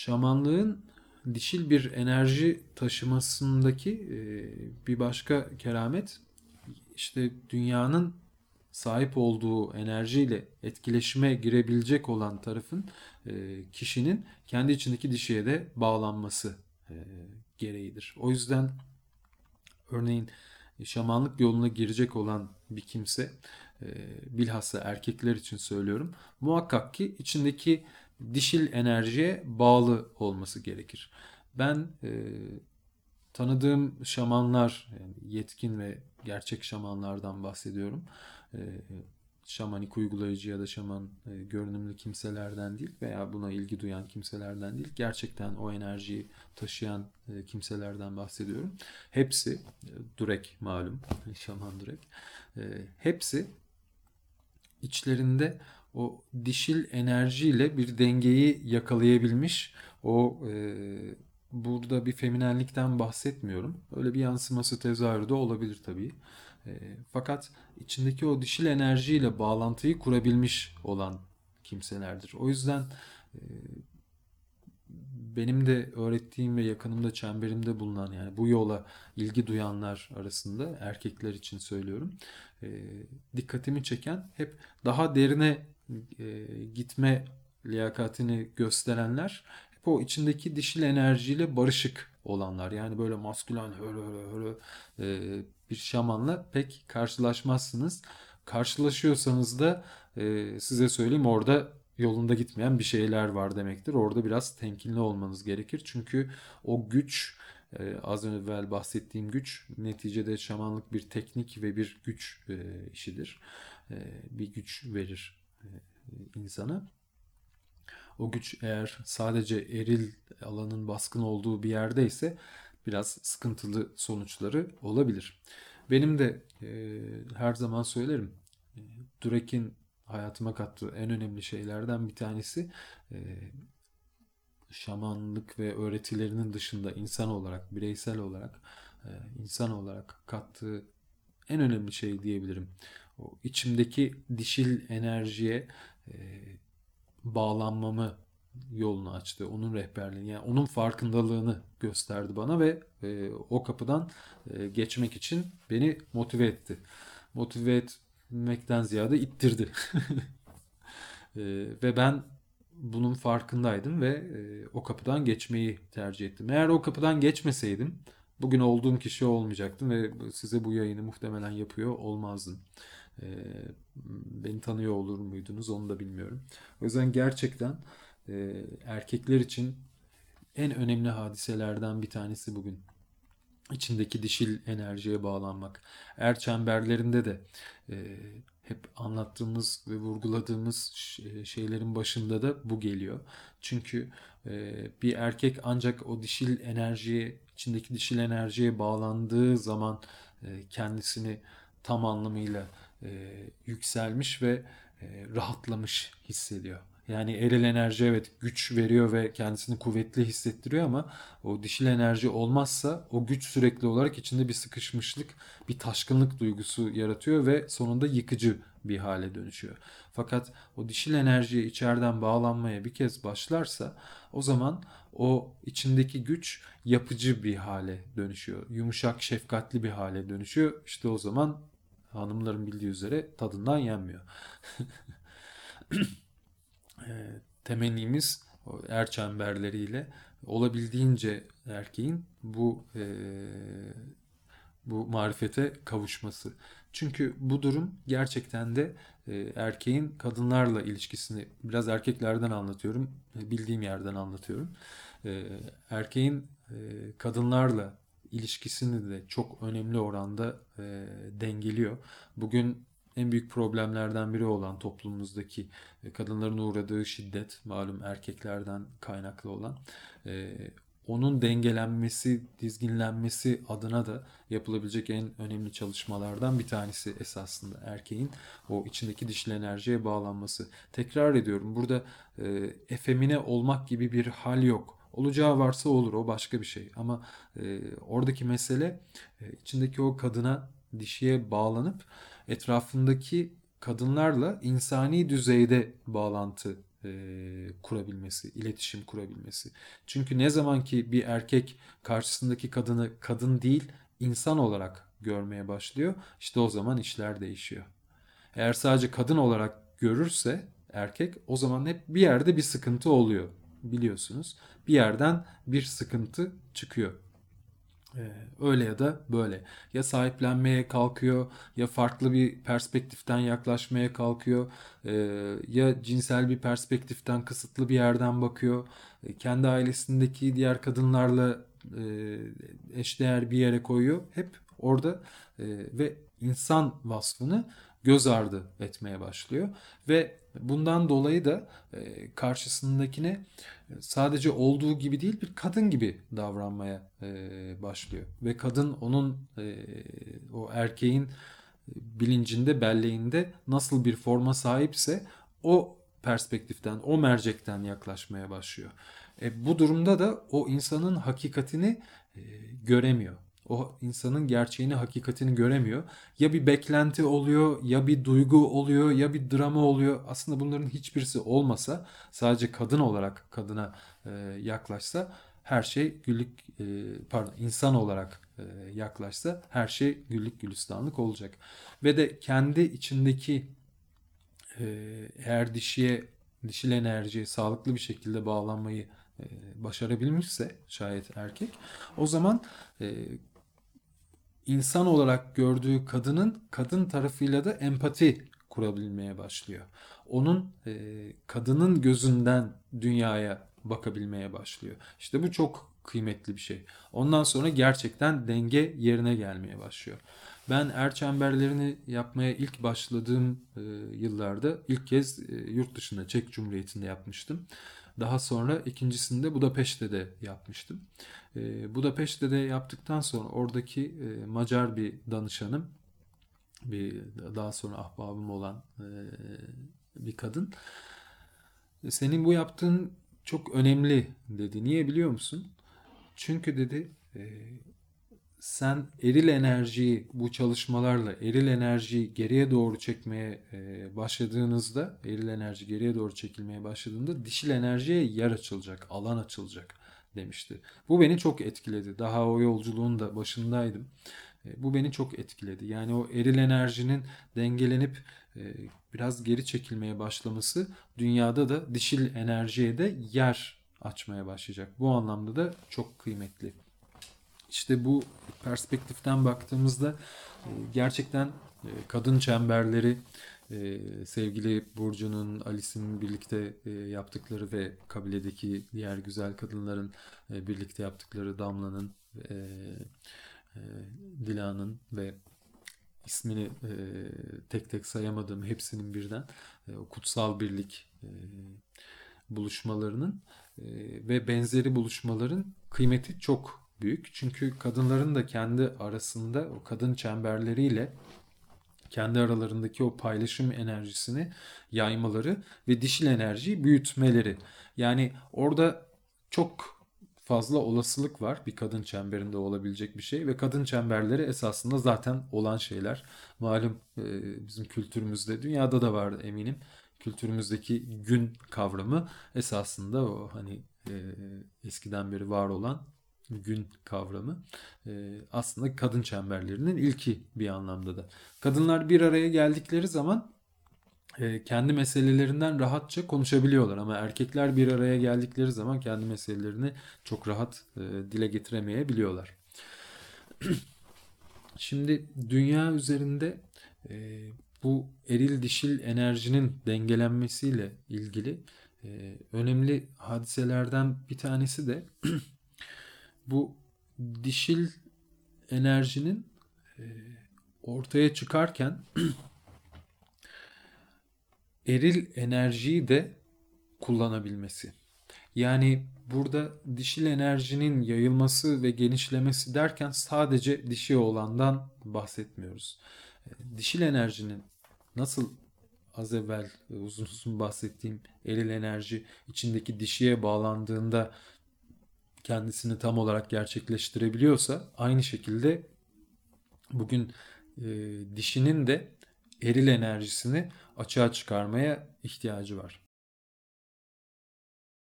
şamanlığın dişil bir enerji taşımasındaki e, bir başka keramet işte dünyanın sahip olduğu enerjiyle etkileşime girebilecek olan tarafın e, kişinin kendi içindeki dişiye de bağlanması e, gereğidir. O yüzden örneğin şamanlık yoluna girecek olan bir kimse bilhassa erkekler için söylüyorum muhakkak ki içindeki dişil enerjiye bağlı olması gerekir. Ben e, tanıdığım şamanlar, yani yetkin ve gerçek şamanlardan bahsediyorum. E, şamanik uygulayıcı ya da şaman e, görünümlü kimselerden değil veya buna ilgi duyan kimselerden değil. Gerçekten o enerjiyi taşıyan e, kimselerden bahsediyorum. Hepsi, e, Durek malum, şaman Durek. E, hepsi içlerinde o dişil enerjiyle bir dengeyi yakalayabilmiş. O e, burada bir feminenlikten bahsetmiyorum. Öyle bir yansıması tezahürü de olabilir tabii. E, fakat içindeki o dişil enerjiyle bağlantıyı kurabilmiş olan kimselerdir. O yüzden e, benim de öğrettiğim ve yakınımda çemberimde bulunan yani bu yola ilgi duyanlar arasında erkekler için söylüyorum. E, dikkatimi çeken hep daha derine e, gitme liyakatini gösterenler hep o içindeki dişil enerjiyle barışık olanlar. Yani böyle maskülen höre höre e, bir şamanla pek karşılaşmazsınız. Karşılaşıyorsanız da e, size söyleyeyim orada yolunda gitmeyen bir şeyler var demektir. Orada biraz temkinli olmanız gerekir. Çünkü o güç e, az evvel bahsettiğim güç neticede şamanlık bir teknik ve bir güç e, işidir. E, bir güç verir e, insana. O güç eğer sadece eril alanın baskın olduğu bir yerdeyse biraz sıkıntılı sonuçları olabilir. Benim de e, her zaman söylerim. E, Durek'in hayatıma kattığı en önemli şeylerden bir tanesi e, şamanlık ve öğretilerinin dışında insan olarak, bireysel olarak, e, insan olarak kattığı en önemli şey diyebilirim. O içimdeki dişil enerjiye e, bağlanmamı yolunu açtı. Onun rehberliğini, yani onun farkındalığını gösterdi bana ve e, o kapıdan e, geçmek için beni motive etti. Motive etmekten ziyade ittirdi. e, ve ben bunun farkındaydım ve e, o kapıdan geçmeyi tercih ettim. Eğer o kapıdan geçmeseydim bugün olduğum kişi olmayacaktım ve size bu yayını muhtemelen yapıyor olmazdım. E, beni tanıyor olur muydunuz onu da bilmiyorum. O yüzden gerçekten e, erkekler için en önemli hadiselerden bir tanesi bugün. İçindeki dişil enerjiye bağlanmak. Er çemberlerinde de e, hep anlattığımız ve vurguladığımız şeylerin başında da bu geliyor. Çünkü e, bir erkek ancak o dişil enerjiye, içindeki dişil enerjiye bağlandığı zaman e, kendisini tam anlamıyla e, yükselmiş ve e, rahatlamış hissediyor. Yani eril enerji evet güç veriyor ve kendisini kuvvetli hissettiriyor ama o dişil enerji olmazsa o güç sürekli olarak içinde bir sıkışmışlık, bir taşkınlık duygusu yaratıyor ve sonunda yıkıcı bir hale dönüşüyor. Fakat o dişil enerjiye içeriden bağlanmaya bir kez başlarsa o zaman o içindeki güç yapıcı bir hale dönüşüyor. Yumuşak, şefkatli bir hale dönüşüyor. İşte o zaman hanımların bildiği üzere tadından yenmiyor. e, temennimiz er çemberleriyle olabildiğince erkeğin bu e, bu marifete kavuşması. Çünkü bu durum gerçekten de e, erkeğin kadınlarla ilişkisini biraz erkeklerden anlatıyorum, bildiğim yerden anlatıyorum. E, erkeğin e, kadınlarla ilişkisini de çok önemli oranda e, dengeliyor. Bugün en büyük problemlerden biri olan toplumumuzdaki e, kadınların uğradığı şiddet, malum erkeklerden kaynaklı olan, e, onun dengelenmesi, dizginlenmesi adına da yapılabilecek en önemli çalışmalardan bir tanesi esasında erkeğin o içindeki dişil enerjiye bağlanması. Tekrar ediyorum burada e, efemine olmak gibi bir hal yok. Olacağı varsa olur o başka bir şey ama e, oradaki mesele e, içindeki o kadına dişiye bağlanıp etrafındaki kadınlarla insani düzeyde bağlantı e, kurabilmesi, iletişim kurabilmesi. Çünkü ne zaman ki bir erkek karşısındaki kadını kadın değil insan olarak görmeye başlıyor, işte o zaman işler değişiyor. Eğer sadece kadın olarak görürse erkek o zaman hep bir yerde bir sıkıntı oluyor biliyorsunuz. Bir yerden bir sıkıntı çıkıyor. Ee, öyle ya da böyle. Ya sahiplenmeye kalkıyor, ya farklı bir perspektiften yaklaşmaya kalkıyor, ee, ya cinsel bir perspektiften kısıtlı bir yerden bakıyor. Ee, kendi ailesindeki diğer kadınlarla e, eşdeğer bir yere koyuyor. Hep orada e, ve insan vasfını göz ardı etmeye başlıyor. Ve bundan dolayı da e, karşısındakine e, sadece olduğu gibi değil bir kadın gibi davranmaya e, başlıyor. Ve kadın onun e, o erkeğin bilincinde belleğinde nasıl bir forma sahipse o perspektiften o mercekten yaklaşmaya başlıyor. E, bu durumda da o insanın hakikatini e, göremiyor o insanın gerçeğini, hakikatini göremiyor. Ya bir beklenti oluyor, ya bir duygu oluyor, ya bir drama oluyor. Aslında bunların hiçbirisi olmasa, sadece kadın olarak kadına e, yaklaşsa her şey güllük e, pardon insan olarak e, yaklaşsa her şey güllük gülistanlık olacak. Ve de kendi içindeki e, eğer dişiye dişil enerjiye sağlıklı bir şekilde bağlanmayı e, başarabilmişse şayet erkek o zaman e, insan olarak gördüğü kadının kadın tarafıyla da empati kurabilmeye başlıyor. Onun e, kadının gözünden dünyaya bakabilmeye başlıyor. İşte bu çok kıymetli bir şey. Ondan sonra gerçekten denge yerine gelmeye başlıyor. Ben er çemberlerini yapmaya ilk başladığım e, yıllarda ilk kez e, yurt dışında Çek Cumhuriyeti'nde yapmıştım. Daha sonra ikincisini de Budapeşte de yapmıştım. E, Budapeşte de yaptıktan sonra oradaki e, Macar bir danışanım, bir daha sonra ahbabım olan e, bir kadın. Senin bu yaptığın çok önemli dedi. Niye biliyor musun? Çünkü dedi e, sen eril enerjiyi bu çalışmalarla eril enerjiyi geriye doğru çekmeye e, başladığınızda eril enerji geriye doğru çekilmeye başladığında dişil enerjiye yer açılacak, alan açılacak demişti. Bu beni çok etkiledi. Daha o yolculuğun da başındaydım. E, bu beni çok etkiledi. Yani o eril enerjinin dengelenip e, biraz geri çekilmeye başlaması dünyada da dişil enerjiye de yer açmaya başlayacak. Bu anlamda da çok kıymetli. İşte bu perspektiften baktığımızda e, gerçekten e, kadın çemberleri e, sevgili Burcu'nun, Alice'in birlikte yaptıkları ve kabiledeki diğer güzel kadınların birlikte yaptıkları Damla'nın, Dila'nın ve ismini tek tek sayamadığım hepsinin birden kutsal birlik buluşmalarının ve benzeri buluşmaların kıymeti çok büyük. Çünkü kadınların da kendi arasında o kadın çemberleriyle kendi aralarındaki o paylaşım enerjisini yaymaları ve dişil enerjiyi büyütmeleri. Yani orada çok fazla olasılık var bir kadın çemberinde olabilecek bir şey ve kadın çemberleri esasında zaten olan şeyler. Malum e, bizim kültürümüzde dünyada da var eminim. Kültürümüzdeki gün kavramı esasında o hani e, eskiden beri var olan gün kavramı e, aslında kadın çemberlerinin ilki bir anlamda da. Kadınlar bir araya geldikleri zaman e, kendi meselelerinden rahatça konuşabiliyorlar ama erkekler bir araya geldikleri zaman kendi meselelerini çok rahat e, dile getiremeyebiliyorlar. Şimdi dünya üzerinde bu eril dişil enerjinin dengelenmesiyle ilgili önemli hadiselerden bir tanesi de bu dişil enerjinin e, ortaya çıkarken eril enerjiyi de kullanabilmesi. Yani burada dişil enerjinin yayılması ve genişlemesi derken sadece dişi olandan bahsetmiyoruz. E, dişil enerjinin nasıl az evvel uzun uzun bahsettiğim eril enerji içindeki dişiye bağlandığında kendisini tam olarak gerçekleştirebiliyorsa aynı şekilde bugün e, dişinin de eril enerjisini açığa çıkarmaya ihtiyacı var.